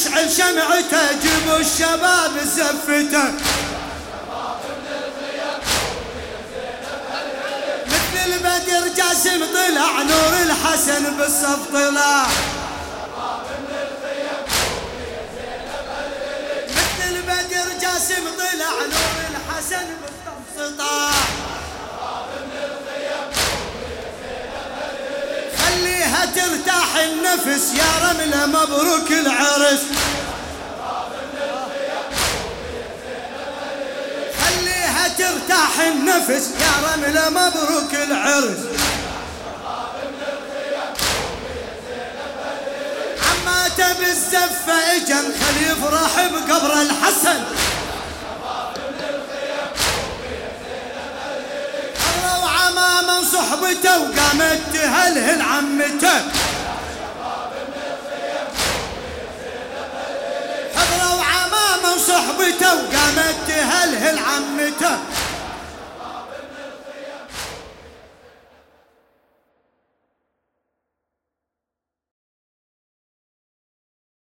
تشعل شمعته جيبوا الشباب زفته. مثل البدر جاسم طلع نور الحسن بالصف طلع. خليها ترتاح النفس يا رملة مبروك العرس. خليها ترتاح النفس يا رملة مبروك العرس. عماته بالزفة إجن خلي يفرح بقبر الحسن. صحبته وقامت تهلهل صحبته وقامت تهلهل عمته.